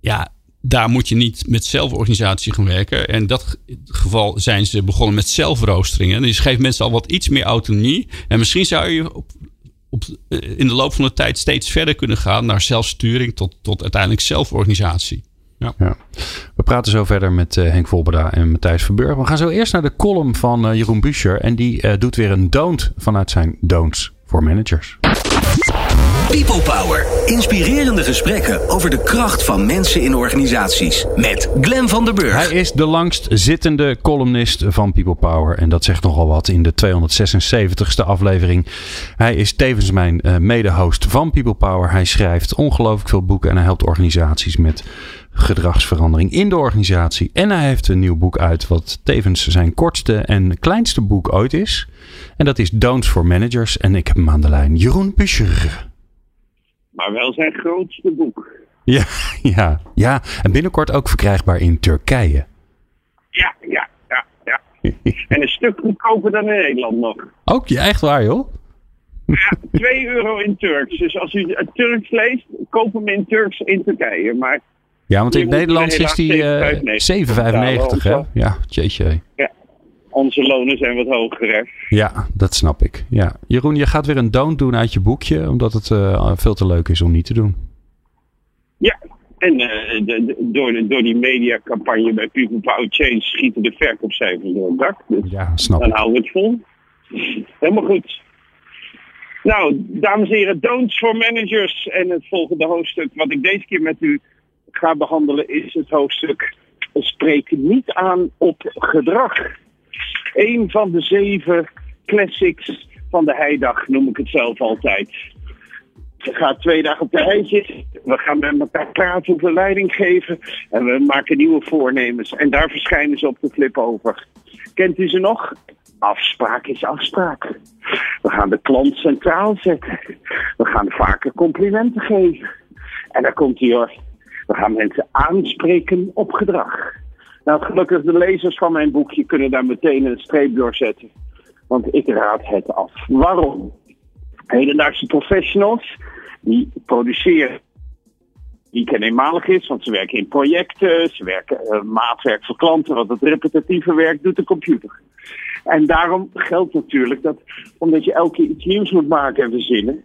C: ja, daar moet je niet met zelforganisatie gaan werken. En in dat geval zijn ze begonnen met zelfroosteringen. Dus geeft mensen al wat iets meer autonomie. En misschien zou je op eh, in de loop van de tijd steeds verder kunnen gaan naar zelfsturing tot, tot uiteindelijk zelforganisatie. Ja.
B: ja. We praten zo verder met uh, Henk Volberda en Matthijs Verburg. We gaan zo eerst naar de column van uh, Jeroen Buescher. En die doet weer een don't vanuit zijn don'ts voor managers.
A: People Power. Inspirerende gesprekken over de kracht van mensen in organisaties. Met Glen van der Burg.
B: Hij is de langst zittende columnist van People Power. En dat zegt nogal wat in de 276ste aflevering. Hij is tevens mijn uh, mede-host van People Power. Hij schrijft ongelooflijk veel boeken en hij helpt organisaties met gedragsverandering in de organisatie. En hij heeft een nieuw boek uit, wat tevens zijn kortste en kleinste boek ooit is. En dat is Don'ts for Managers. En ik heb hem aan de lijn. Jeroen Buscher
J: maar wel zijn grootste boek.
B: Ja, (laughs) ja, ja. En binnenkort ook verkrijgbaar in Turkije.
J: Ja, ja, ja, ja. en een stuk goedkoper dan in Nederland nog.
B: Ook, je echt waar, joh?
J: Ja, 2 euro in Turks. Dus als u het Turks leest, koop hem in Turks in Turkije. Maar
B: ja, want in het Nederlands is die uh, 7,95 hè? Ja, jeetje.
J: Ja, onze lonen zijn wat hoger, hè?
B: Ja, dat snap ik. Ja. Jeroen, je gaat weer een don't doen uit je boekje, omdat het uh, veel te leuk is om niet te doen.
J: Ja, en uh, de, de, door, de, door die mediacampagne bij People Power Change schieten de verkoopcijfers door het dak. Dus
B: ja, snap
J: dan
B: ik.
J: houden we het vol. Helemaal goed. Nou, dames en heren, don'ts voor managers. En het volgende hoofdstuk, wat ik deze keer met u ga behandelen, is het hoofdstuk Spreek niet aan op gedrag. Een van de zeven classics van de heidag, noem ik het zelf altijd. Ze gaat twee dagen op de hei zitten. We gaan met elkaar praten over leiding geven. En we maken nieuwe voornemens. En daar verschijnen ze op de flip over. Kent u ze nog? Afspraak is afspraak. We gaan de klant centraal zetten. We gaan vaker complimenten geven. En daar komt hij hoor. We gaan mensen aanspreken op gedrag. Nou, gelukkig de lezers van mijn boekje kunnen daar meteen een streep door zetten. Want ik raad het af. Waarom? Hedendaagse professionals die produceren die ken eenmalig is, want ze werken in projecten, ze werken uh, maatwerk voor klanten, want het repetitieve werk doet de computer. En daarom geldt natuurlijk dat, omdat je elke keer iets nieuws moet maken en verzinnen,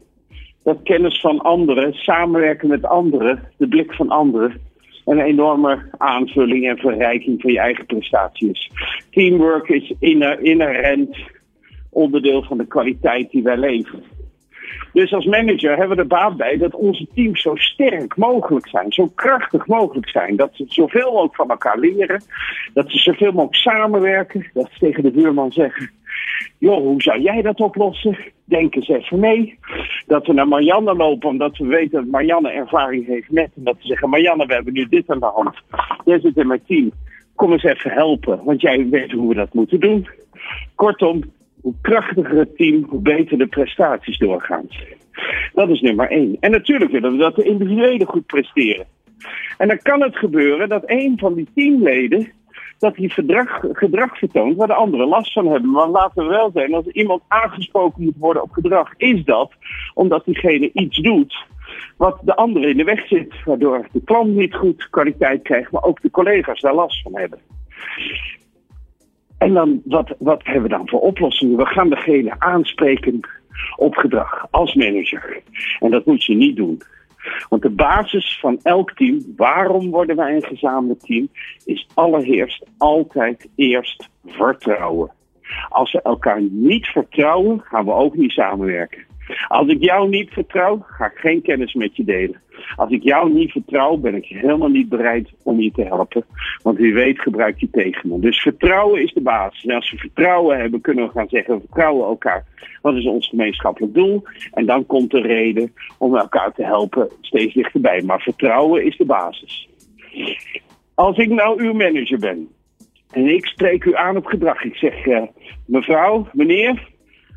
J: dat kennis van anderen, samenwerken met anderen, de blik van anderen, een enorme aanvulling en verrijking van je eigen prestaties. Teamwork is inherent onderdeel van de kwaliteit die wij leveren. Dus als manager hebben we er baat bij dat onze teams zo sterk mogelijk zijn, zo krachtig mogelijk zijn. Dat ze zoveel mogelijk van elkaar leren, dat ze zoveel mogelijk samenwerken, dat ze tegen de buurman zeggen. Joh, hoe zou jij dat oplossen? Denk eens even mee. Dat we naar Marianne lopen, omdat we weten dat Marianne ervaring heeft met. En dat we zeggen: Marianne, we hebben nu dit aan de hand. Jij zit in mijn team. Kom eens even helpen, want jij weet hoe we dat moeten doen. Kortom, hoe krachtiger het team, hoe beter de prestaties doorgaan. Dat is nummer één. En natuurlijk willen we dat de individuelen goed presteren. En dan kan het gebeuren dat een van die teamleden dat hij gedrag, vertoont waar de anderen last van hebben. Maar laten we wel zijn, als iemand aangesproken moet worden op gedrag, is dat omdat diegene iets doet wat de anderen in de weg zit. Waardoor de klant niet goed kwaliteit krijgt, maar ook de collega's daar last van hebben. En dan, wat, wat hebben we dan voor oplossingen? We gaan degene aanspreken op gedrag als manager. En dat moet je niet doen. Want de basis van elk team, waarom worden wij een gezamenlijk team, is allereerst altijd eerst vertrouwen. Als we elkaar niet vertrouwen, gaan we ook niet samenwerken. Als ik jou niet vertrouw, ga ik geen kennis met je delen. Als ik jou niet vertrouw, ben ik helemaal niet bereid om je te helpen. Want wie weet gebruik je tegen me. Dus vertrouwen is de basis. En als we vertrouwen hebben, kunnen we gaan zeggen, we vertrouwen elkaar. Wat is ons gemeenschappelijk doel? En dan komt de reden om elkaar te helpen steeds dichterbij. Maar vertrouwen is de basis. Als ik nou uw manager ben en ik spreek u aan op gedrag. Ik zeg, uh, mevrouw, meneer,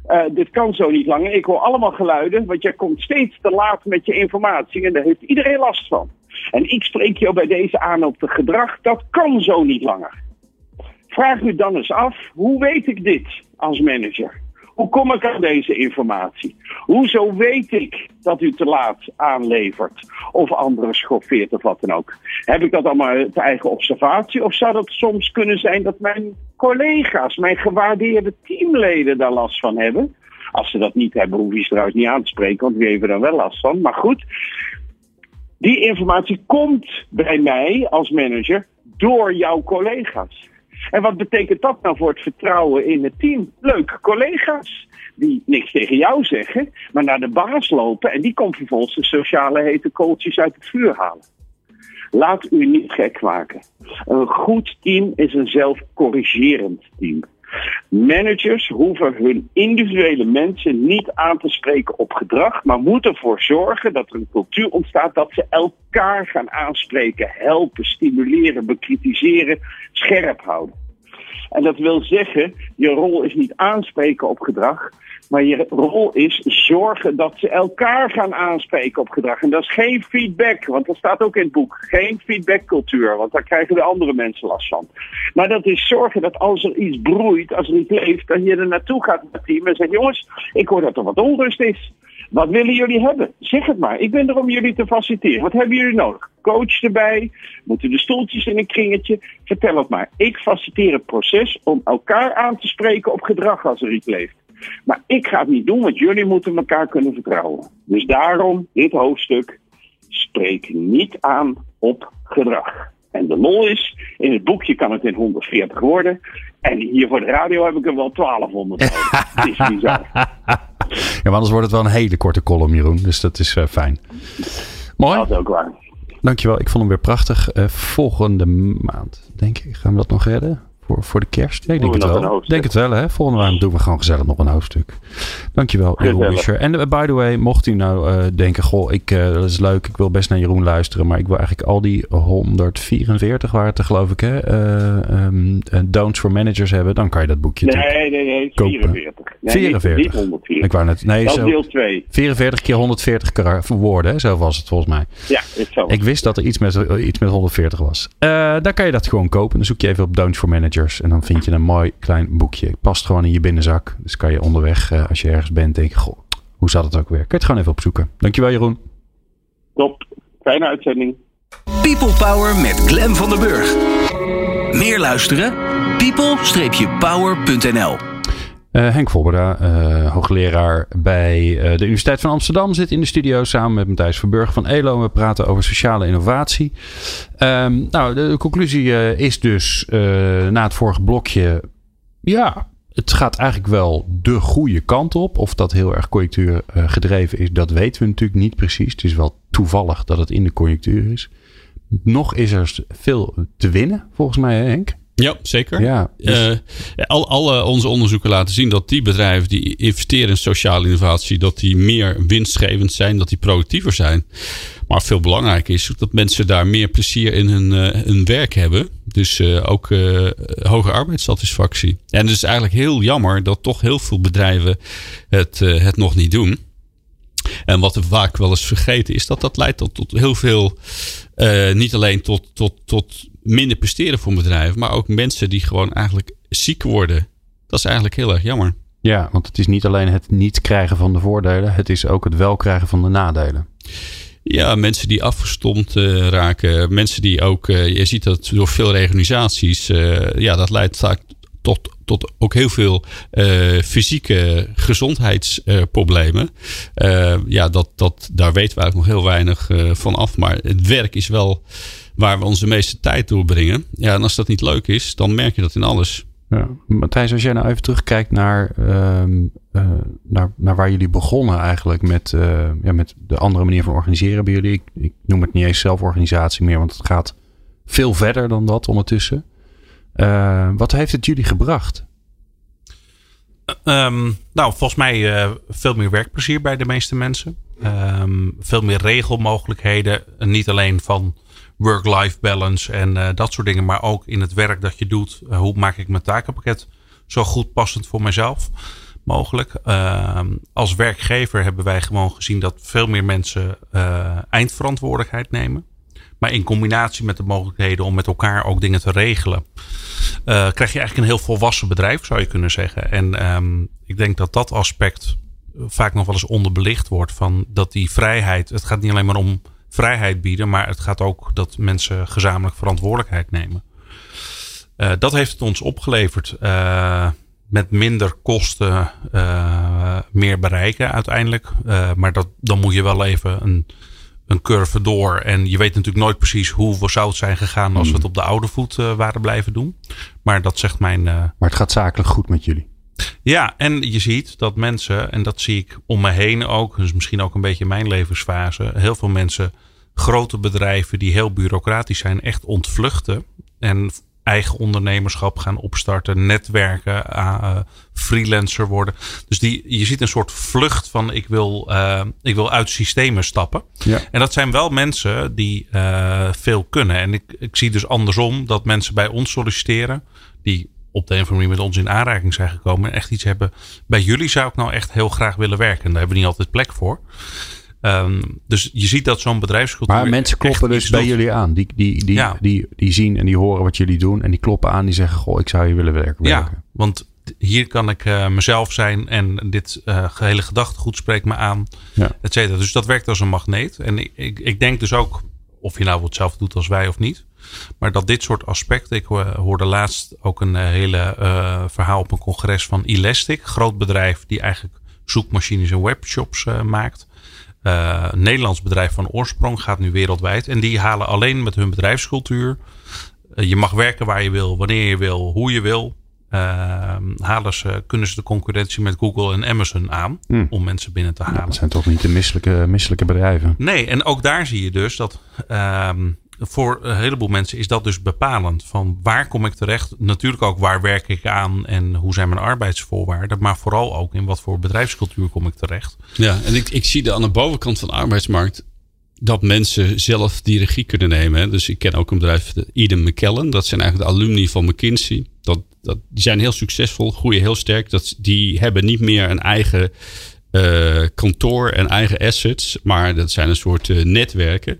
J: uh, dit kan zo niet langer. Ik hoor allemaal geluiden, want jij komt steeds te laat met je informatie en daar heeft iedereen last van. En ik spreek jou bij deze aan op het gedrag, dat kan zo niet langer. Vraag u dan eens af, hoe weet ik dit als manager? Hoe kom ik aan deze informatie? Hoezo weet ik dat u te laat aanlevert of anderen schoffeert of wat dan ook? Heb ik dat allemaal uit eigen observatie of zou dat soms kunnen zijn dat mijn collega's, mijn gewaardeerde teamleden daar last van hebben? Als ze dat niet hebben, hoef je ze trouwens niet aan te spreken, want wie heeft er dan wel last van? Maar goed, die informatie komt bij mij als manager door jouw collega's. En wat betekent dat nou voor het vertrouwen in het team? Leuke collega's die niks tegen jou zeggen, maar naar de baas lopen en die komt vervolgens de sociale hete kooltjes uit het vuur halen. Laat u niet gek maken. Een goed team is een zelfcorrigerend team. Managers hoeven hun individuele mensen niet aan te spreken op gedrag, maar moeten ervoor zorgen dat er een cultuur ontstaat dat ze elkaar gaan aanspreken, helpen, stimuleren, bekritiseren, scherp houden. En dat wil zeggen, je rol is niet aanspreken op gedrag, maar je rol is zorgen dat ze elkaar gaan aanspreken op gedrag. En dat is geen feedback, want dat staat ook in het boek. Geen feedbackcultuur, want daar krijgen de andere mensen last van. Maar dat is zorgen dat als er iets broeit, als er iets leeft, dat je er naartoe gaat met het team en zegt: jongens, ik hoor dat er wat onrust is. Wat willen jullie hebben? Zeg het maar. Ik ben er om jullie te faciliteren. Wat hebben jullie nodig? Coach erbij? Moeten de stoeltjes in een kringetje? Vertel het maar. Ik faciliteer het proces om elkaar aan te spreken op gedrag als er iets leeft. Maar ik ga het niet doen, want jullie moeten elkaar kunnen vertrouwen. Dus daarom dit hoofdstuk. Spreek niet aan op gedrag. En de lol is, in het boekje kan het in 140 woorden. En hier voor de radio heb ik er wel 1200 (laughs) Het is bizar.
B: Ja, maar anders wordt het wel een hele korte column, Jeroen. Dus dat is uh, fijn. Mooi.
J: Dat is ook waar.
B: Dankjewel. Ik vond hem weer prachtig. Uh, volgende maand, denk ik, gaan we dat nog redden? Voor, voor de kerst? Ja, ik denk het wel. denk het wel, hè? Volgende maand doen we gewoon gezellig nog een hoofdstuk. Dankjewel, Jeroen. En uh, by the way, mocht u nou uh, denken, goh, ik, uh, dat is leuk, ik wil best naar Jeroen luisteren, maar ik wil eigenlijk al die 144 waren het geloof ik, hè? Um, don'ts for managers hebben, dan kan je dat boekje
J: Nee, nee, nee, 44. Nee,
B: 44.
J: Niet, 144.
B: Ik wou net, nee,
J: dat
B: zo,
J: deel 2.
B: 44 keer 140 woorden, hè? zo was het volgens mij.
J: Ja, het zo.
B: Ik wist dat er iets met, iets met 140 was. daar kan je dat gewoon kopen. Dan zoek je even op Don'ts for Managers En dan vind je een mooi klein boekje. Past gewoon in je binnenzak. Dus kan je onderweg, uh, als je ergens bent, denken: Goh, hoe zat het ook weer? Kun je het gewoon even opzoeken. Dankjewel, Jeroen.
J: Top. Fijne uitzending.
A: People Power met Glen van der Burg. Meer luisteren? people-power.nl
B: uh, Henk Volberda, uh, hoogleraar bij uh, de Universiteit van Amsterdam, zit in de studio samen met Matthijs Verburg van ELO. We praten over sociale innovatie. Um, nou, de, conclusie is dus na het vorige blokje, ja, het gaat eigenlijk wel de goede kant op. Of dat heel erg conjunctuur gedreven is, dat weten we natuurlijk niet precies. Het is wel toevallig dat het in de conjunctuur is. Nog is er veel te winnen, volgens mij, Henk?
C: Ja, zeker. Ja, dus... uh, al, alle onze onderzoeken laten zien dat die bedrijven die investeren in sociale innovatie, dat die meer winstgevend zijn, dat die productiever zijn. Maar veel belangrijker is dat mensen daar meer plezier in hun, uh, hun werk hebben. Dus uh, ook hoge arbeidssatisfactie. En het is eigenlijk heel jammer dat toch heel veel bedrijven het, het nog niet doen. En wat we vaak wel eens vergeten is dat dat leidt tot, tot heel veel, niet alleen tot, tot, tot minder presteren voor bedrijven, maar ook mensen die gewoon eigenlijk ziek worden. Dat is eigenlijk heel erg jammer.
B: Ja, want het is niet alleen het niet krijgen van de voordelen, het is ook het wel krijgen van de nadelen.
C: Ja, mensen die afgestomd uh, raken. Mensen die ook, uh, je ziet dat door veel organisaties, uh, ja, dat leidt vaak tot, tot ook heel veel fysieke gezondheidsproblemen. ja, dat, dat, daar weten we eigenlijk nog heel weinig van af. Maar het werk is wel waar we onze meeste tijd doorbrengen. Ja, en als dat niet leuk is, dan merk je dat in alles.
B: Ja. Matthijs, als jij nou even terugkijkt naar, uh, uh, naar, naar waar jullie begonnen eigenlijk met, uh, ja, met de andere manier van organiseren bij jullie. Ik, ik, noem het niet eens zelforganisatie meer, want het gaat veel verder dan dat ondertussen. Eh, wat heeft het jullie gebracht?
D: Um, nou, volgens mij veel meer werkplezier bij de meeste mensen. Um, veel meer regelmogelijkheden. Niet alleen van work-life balance en uh, dat soort dingen. Maar ook in het werk dat je doet. Uh, hoe maak ik mijn takenpakket zo goed passend voor mezelf mogelijk. Uh, als werkgever hebben wij gewoon gezien dat veel meer mensen uh, eindverantwoordelijkheid nemen. Maar in combinatie met de mogelijkheden om met elkaar ook dingen te regelen. krijg je eigenlijk een heel volwassen bedrijf zou je kunnen zeggen. En um, ik denk dat dat aspect vaak nog wel eens onderbelicht wordt. Van dat die vrijheid, het gaat niet alleen maar om vrijheid bieden, maar het gaat ook dat mensen gezamenlijk verantwoordelijkheid nemen. Uh, dat heeft het ons opgeleverd. Uh, met minder kosten uh, meer bereiken uiteindelijk. maar dat, dan moet je wel even een, een curve door. En je weet natuurlijk nooit precies hoe we zou het zijn gegaan als we het op de oude voet waren blijven doen. Maar dat zegt mijn. maar
B: het gaat zakelijk goed met jullie.
D: Ja, en je ziet dat mensen, en dat zie ik om me heen ook, dus misschien ook een beetje mijn levensfase, heel veel mensen, grote bedrijven die heel bureaucratisch zijn, echt ontvluchten. En eigen ondernemerschap gaan opstarten, netwerken, uh, freelancer worden. Dus die, je ziet een soort vlucht van ik wil, uh, ik wil uit systemen stappen. Ja. En dat zijn wel mensen die uh, veel kunnen. En ik, ik zie dus andersom dat mensen bij ons solliciteren, die op de een of andere manier met ons in aanraking zijn gekomen en echt iets hebben. Bij jullie zou ik nou echt heel graag willen werken. Daar hebben we niet altijd plek voor. Um, dus je ziet dat zo'n bedrijfscultuur.
B: Maar mensen kloppen dus bij jullie aan. Die, die, die, ja. die, die zien en die horen wat jullie doen. En die kloppen aan. Die zeggen: Goh, ik zou hier willen werken.
D: Ja, want hier kan ik uh, mezelf zijn. En dit uh, gehele gedachtegoed spreekt me aan. Ja. Et cetera. Dus dat werkt als een magneet. En ik, ik, ik denk dus ook. Of je nou hetzelfde doet als wij of niet. Maar dat dit soort aspecten. Ik hoorde laatst ook een hele uh, verhaal op een congres van Elastic. Groot bedrijf die eigenlijk zoekmachines en webshops uh, maakt. Uh, een Nederlands bedrijf van oorsprong gaat nu wereldwijd. En die halen alleen met hun bedrijfscultuur. je mag werken waar je wil, wanneer je wil, hoe je wil. halen ze, kunnen ze de concurrentie met Google en Amazon aan hmm. om mensen binnen te halen.
B: dat zijn toch niet de misselijke, misselijke bedrijven?
D: Nee, en ook daar zie je dus dat voor een heleboel mensen is dat dus bepalend. Van waar kom ik terecht? Natuurlijk ook waar werk ik aan en hoe zijn mijn arbeidsvoorwaarden. Maar vooral ook in wat voor bedrijfscultuur kom ik terecht.
C: Ja, en ik, ik zie de aan de bovenkant van de arbeidsmarkt dat mensen zelf die regie kunnen nemen. Dus ik ken ook een bedrijf, Eden McKellen. Dat zijn eigenlijk de alumni van McKinsey. Dat, dat, die zijn heel succesvol, groeien heel sterk. Dat, die hebben niet meer een eigen uh, kantoor en eigen assets. Maar dat zijn een soort uh, netwerken.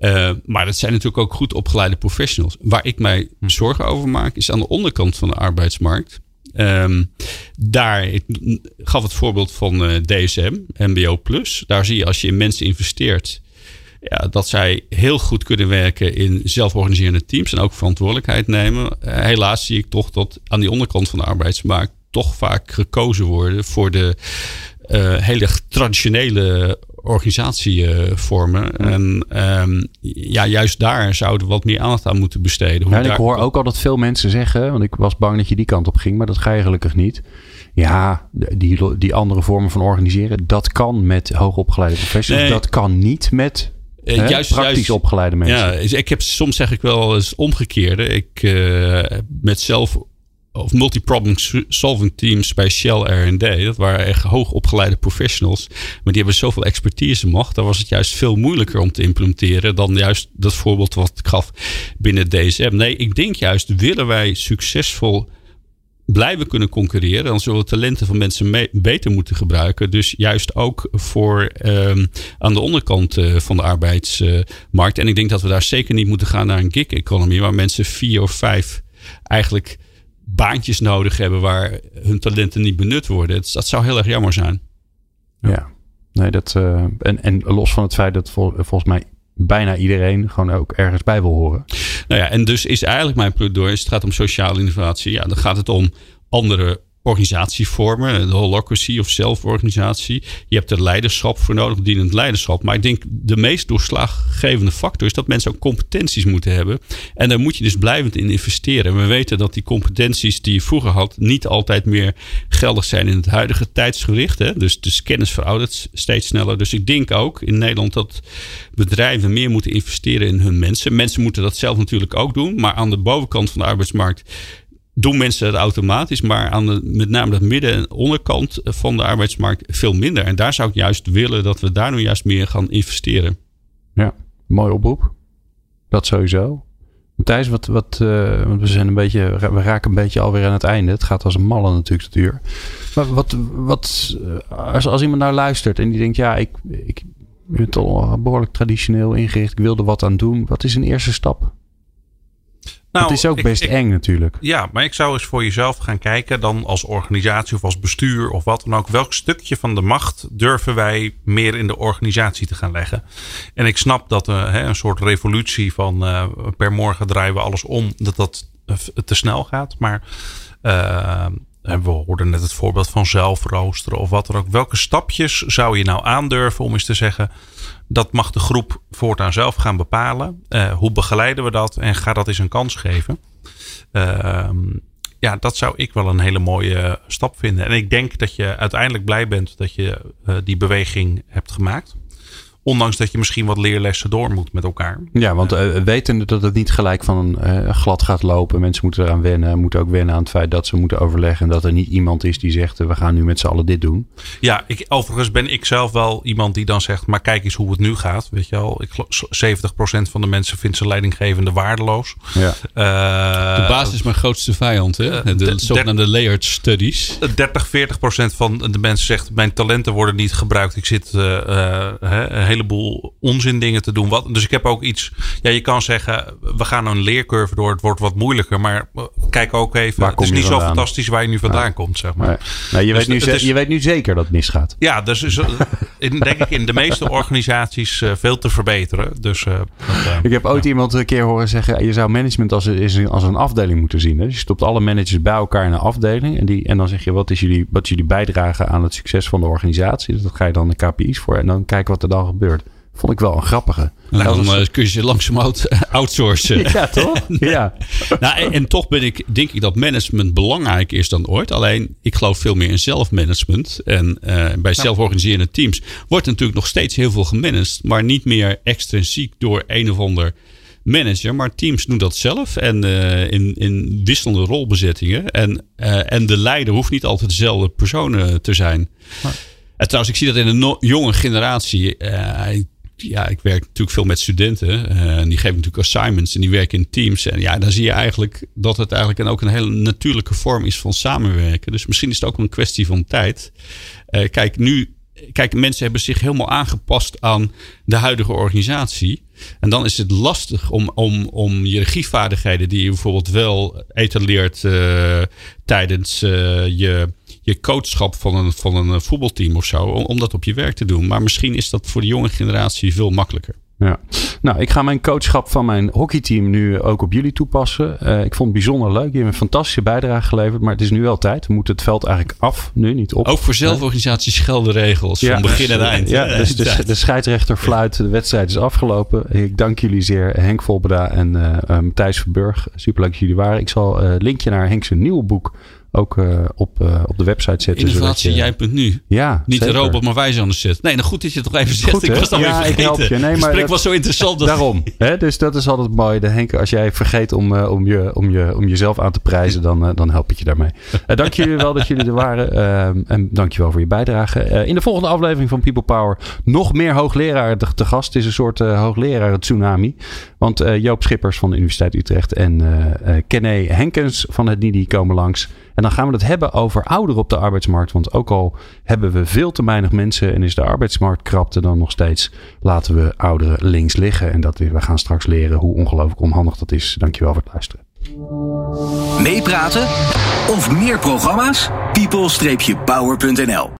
C: Uh, maar dat zijn natuurlijk ook goed opgeleide professionals. Waar ik mij zorgen over maak, is aan de onderkant van de arbeidsmarkt. Um, daar, ik gaf het voorbeeld van uh, DSM, MBO Plus. Daar zie je als je in mensen investeert, ja, dat zij heel goed kunnen werken in zelforganiserende teams en ook verantwoordelijkheid nemen. Uh, helaas zie ik toch dat aan die onderkant van de arbeidsmarkt toch vaak gekozen worden voor de uh, hele traditionele organisatievormen. En um, ja, juist daar zouden we wat meer aandacht aan moeten besteden.
B: Ja, en ik hoor ook al dat veel mensen zeggen, want ik was bang dat je die kant op ging, maar dat ga je gelukkig niet. Ja, die, die andere vormen van organiseren, dat kan met hoogopgeleide professionals. Nee. Dat kan niet met uh, juist, praktisch juist, opgeleide mensen.
C: Ja, ik heb soms zeg ik wel eens omgekeerde. Ik uh, met zelf of multi-problem solving teams bij Shell R&D. Dat waren echt hoogopgeleide professionals. Maar die hebben zoveel expertise macht. Daar was het juist veel moeilijker om te implementeren dan juist dat voorbeeld wat ik gaf binnen DSM. Nee, ik denk juist willen wij succesvol blijven kunnen concurreren, dan zullen we talenten van mensen beter moeten gebruiken. Dus juist ook voor um, aan de onderkant uh, van de arbeidsmarkt. en ik denk dat we daar zeker niet moeten gaan naar een gig economy, waar mensen vier of vijf eigenlijk baantjes nodig hebben waar hun talenten niet benut worden. Het, dat zou heel erg jammer zijn.
B: Ja, ja. nee, dat. Uh, en, en los van het feit dat vol, volgens mij bijna iedereen gewoon ook ergens bij wil horen.
C: Nou ja, en dus is eigenlijk mijn pleidooi, als het gaat om sociale innovatie, ja, dan gaat het om andere organisatievormen, de holocracy of zelforganisatie. Je hebt er leiderschap voor nodig, dienend leiderschap. Maar ik denk de meest doorslaggevende factor is dat mensen ook competenties moeten hebben. En daar moet je dus blijvend in investeren. En we weten dat die competenties die je vroeger had niet altijd meer geldig zijn in het huidige tijdsgericht. Hè? Dus de kennis veroudert steeds sneller. Dus ik denk ook in Nederland dat bedrijven meer moeten investeren in hun mensen. Mensen moeten dat zelf natuurlijk ook doen. Maar aan de bovenkant van de arbeidsmarkt doen mensen het automatisch, maar aan de, met name de midden- en onderkant van de arbeidsmarkt veel minder. En daar zou ik juist willen dat we daar nu juist meer gaan investeren.
B: Ja, mooi oproep. Dat sowieso. Matthijs, wat, wat, uh, we zijn een beetje, we raken een beetje alweer aan het einde. Het gaat als een malle natuurlijk, het uur. Maar wat, wat als, als iemand nou luistert en die denkt, ja, ik, ik ben toch behoorlijk traditioneel ingericht. Ik wil er wat aan doen. Wat is een eerste stap? Nou, het is ook best eng natuurlijk.
D: Ja, maar ik zou eens voor jezelf gaan kijken, dan als organisatie of als bestuur of wat dan ook. Welk stukje van de macht durven wij meer in de organisatie te gaan leggen? En ik snap dat uh, een soort revolutie van uh, per morgen draaien we alles om, dat dat uh, te snel gaat. Maar we hoorden net het voorbeeld van zelfroosteren of wat dan ook. Welke stapjes zou je nou aandurven om eens te zeggen dat mag de groep voortaan zelf gaan bepalen. Uh, hoe begeleiden we dat en ga dat eens een kans geven? Uh, ja, dat zou ik wel een hele mooie stap vinden. En ik denk dat je uiteindelijk blij bent dat je uh, die beweging hebt gemaakt. Ondanks dat je misschien wat leerlessen door moet met elkaar.
B: Ja, want uh, wetende dat het niet gelijk van uh, glad gaat lopen. Mensen moeten eraan wennen. Moeten ook wennen aan het feit dat ze moeten overleggen. En dat er niet iemand is die zegt: we gaan nu met z'n allen dit doen.
D: Ja, ik, overigens ben ik zelf wel iemand die dan zegt: maar kijk eens hoe het nu gaat. Weet je al, ik, 70% van de mensen vindt zijn leidinggevende waardeloos.
C: Ja. Uh, de basis is mijn grootste vijand. Hè? De, de zogenaamde layered studies.
D: 30, 40% van de mensen zegt: mijn talenten worden niet gebruikt. Ik zit uh, heleboel onzin dingen te doen. Wat, dus ik heb ook iets. Ja, je kan zeggen, we gaan een leercurve door. Het wordt wat moeilijker. Maar kijk ook even. Waar het is niet zo fantastisch waar je nu vandaan komt, zeg maar.
B: Nee. je, dus weet nu is, je weet nu zeker dat het misgaat.
D: Ja, dus is, in, denk ik in de meeste (laughs) organisaties uh, veel te verbeteren. Dus, uh,
B: dat, ik heb ooit iemand een keer horen zeggen: je zou management als, als een afdeling moeten zien. Hè? Dus je stopt alle managers bij elkaar in een afdeling. En, die, en dan zeg je: wat is, jullie, wat jullie bijdrage aan het succes van de organisatie? Dus dat ga je dan de KPI's voor. En dan kijken wat er dan gebeurt. Vond ik wel een grappige.
C: Nou, dan kun je ze langzaam (laughs) outsourcen. (laughs)
B: ja, toch? (laughs) Ja.
C: nou, en, en, toch ben ik, denk ik dat management belangrijk is dan ooit. Alleen, ik geloof veel meer in zelfmanagement. En uh, bij zelforganiserende teams wordt natuurlijk nog steeds heel veel gemanaged. Maar niet meer extrinsiek door een of ander manager. Maar teams doen dat zelf. En uh, in, in wisselende rolbezettingen. En, en de leider hoeft niet altijd dezelfde persoon te zijn. En trouwens, ik zie dat in de jonge generatie ja, ik werk natuurlijk veel met studenten. Uh, en die geven natuurlijk assignments en die werken in teams. En ja, dan zie je eigenlijk dat het eigenlijk een, ook een hele natuurlijke vorm is van samenwerken. Dus misschien is het ook een kwestie van tijd. Uh, kijk, nu, kijk, mensen hebben zich helemaal aangepast aan de huidige organisatie. En dan is het lastig om, om, om je regievaardigheden, die je bijvoorbeeld wel etaleert tijdens je, je coachschap van een, van een voetbalteam of zo, om, om dat op je werk te doen. Maar misschien is dat voor de jonge generatie veel makkelijker.
B: Ja, nou, ik ga mijn coachschap van mijn hockeyteam nu ook op jullie toepassen. Uh, ik vond het bijzonder leuk. Je hebt een fantastische bijdrage geleverd, maar het is nu wel tijd. We moeten het veld eigenlijk af, nu niet op.
C: Ook voor zelforganisaties gelden regels ja, van begin en eind.
B: Ja, dus (laughs) de, de scheidsrechter fluit, de wedstrijd is afgelopen. Ik dank jullie zeer, Henk Volbeda en uh, Matthijs Verburg. Superleuk dat jullie waren. Ik zal uh, linkje naar Henk's nieuwe boek ook uh, op, uh, op de website zetten.
C: Innovatie jij.nu.
B: Ja,
C: Niet
B: zeker.
C: de robot, maar wij zijn de zet. Nee, nou goed dat je het toch even zegt.
B: Goed,
C: ik was dan
B: ja,
C: weer vergeten.
B: Ik help je. Nee, maar
C: het was zo interessant. Dat...
B: Daarom. Hè? Dus dat is altijd mooi. De Henk, als jij vergeet om, uh, om, je, om, je, om jezelf aan te prijzen, dan, dan help ik je daarmee. dank jullie wel dat jullie er waren. en dank je wel voor je bijdrage. in de volgende aflevering van People Power nog meer hoogleraar te, te gast. Het is een soort hoogleraar tsunami. Want Joop Schippers van de Universiteit Utrecht en Kenne Henkens van het NIDI komen langs. En dan gaan we het hebben over ouderen op de arbeidsmarkt. Want ook al hebben we veel te weinig mensen en is de arbeidsmarkt krapte, dan nog steeds laten we ouderen links liggen. En dat we, gaan straks leren hoe ongelooflijk onhandig dat is. Dankjewel voor het luisteren.
A: Meepraten of meer programma's? people-power.nl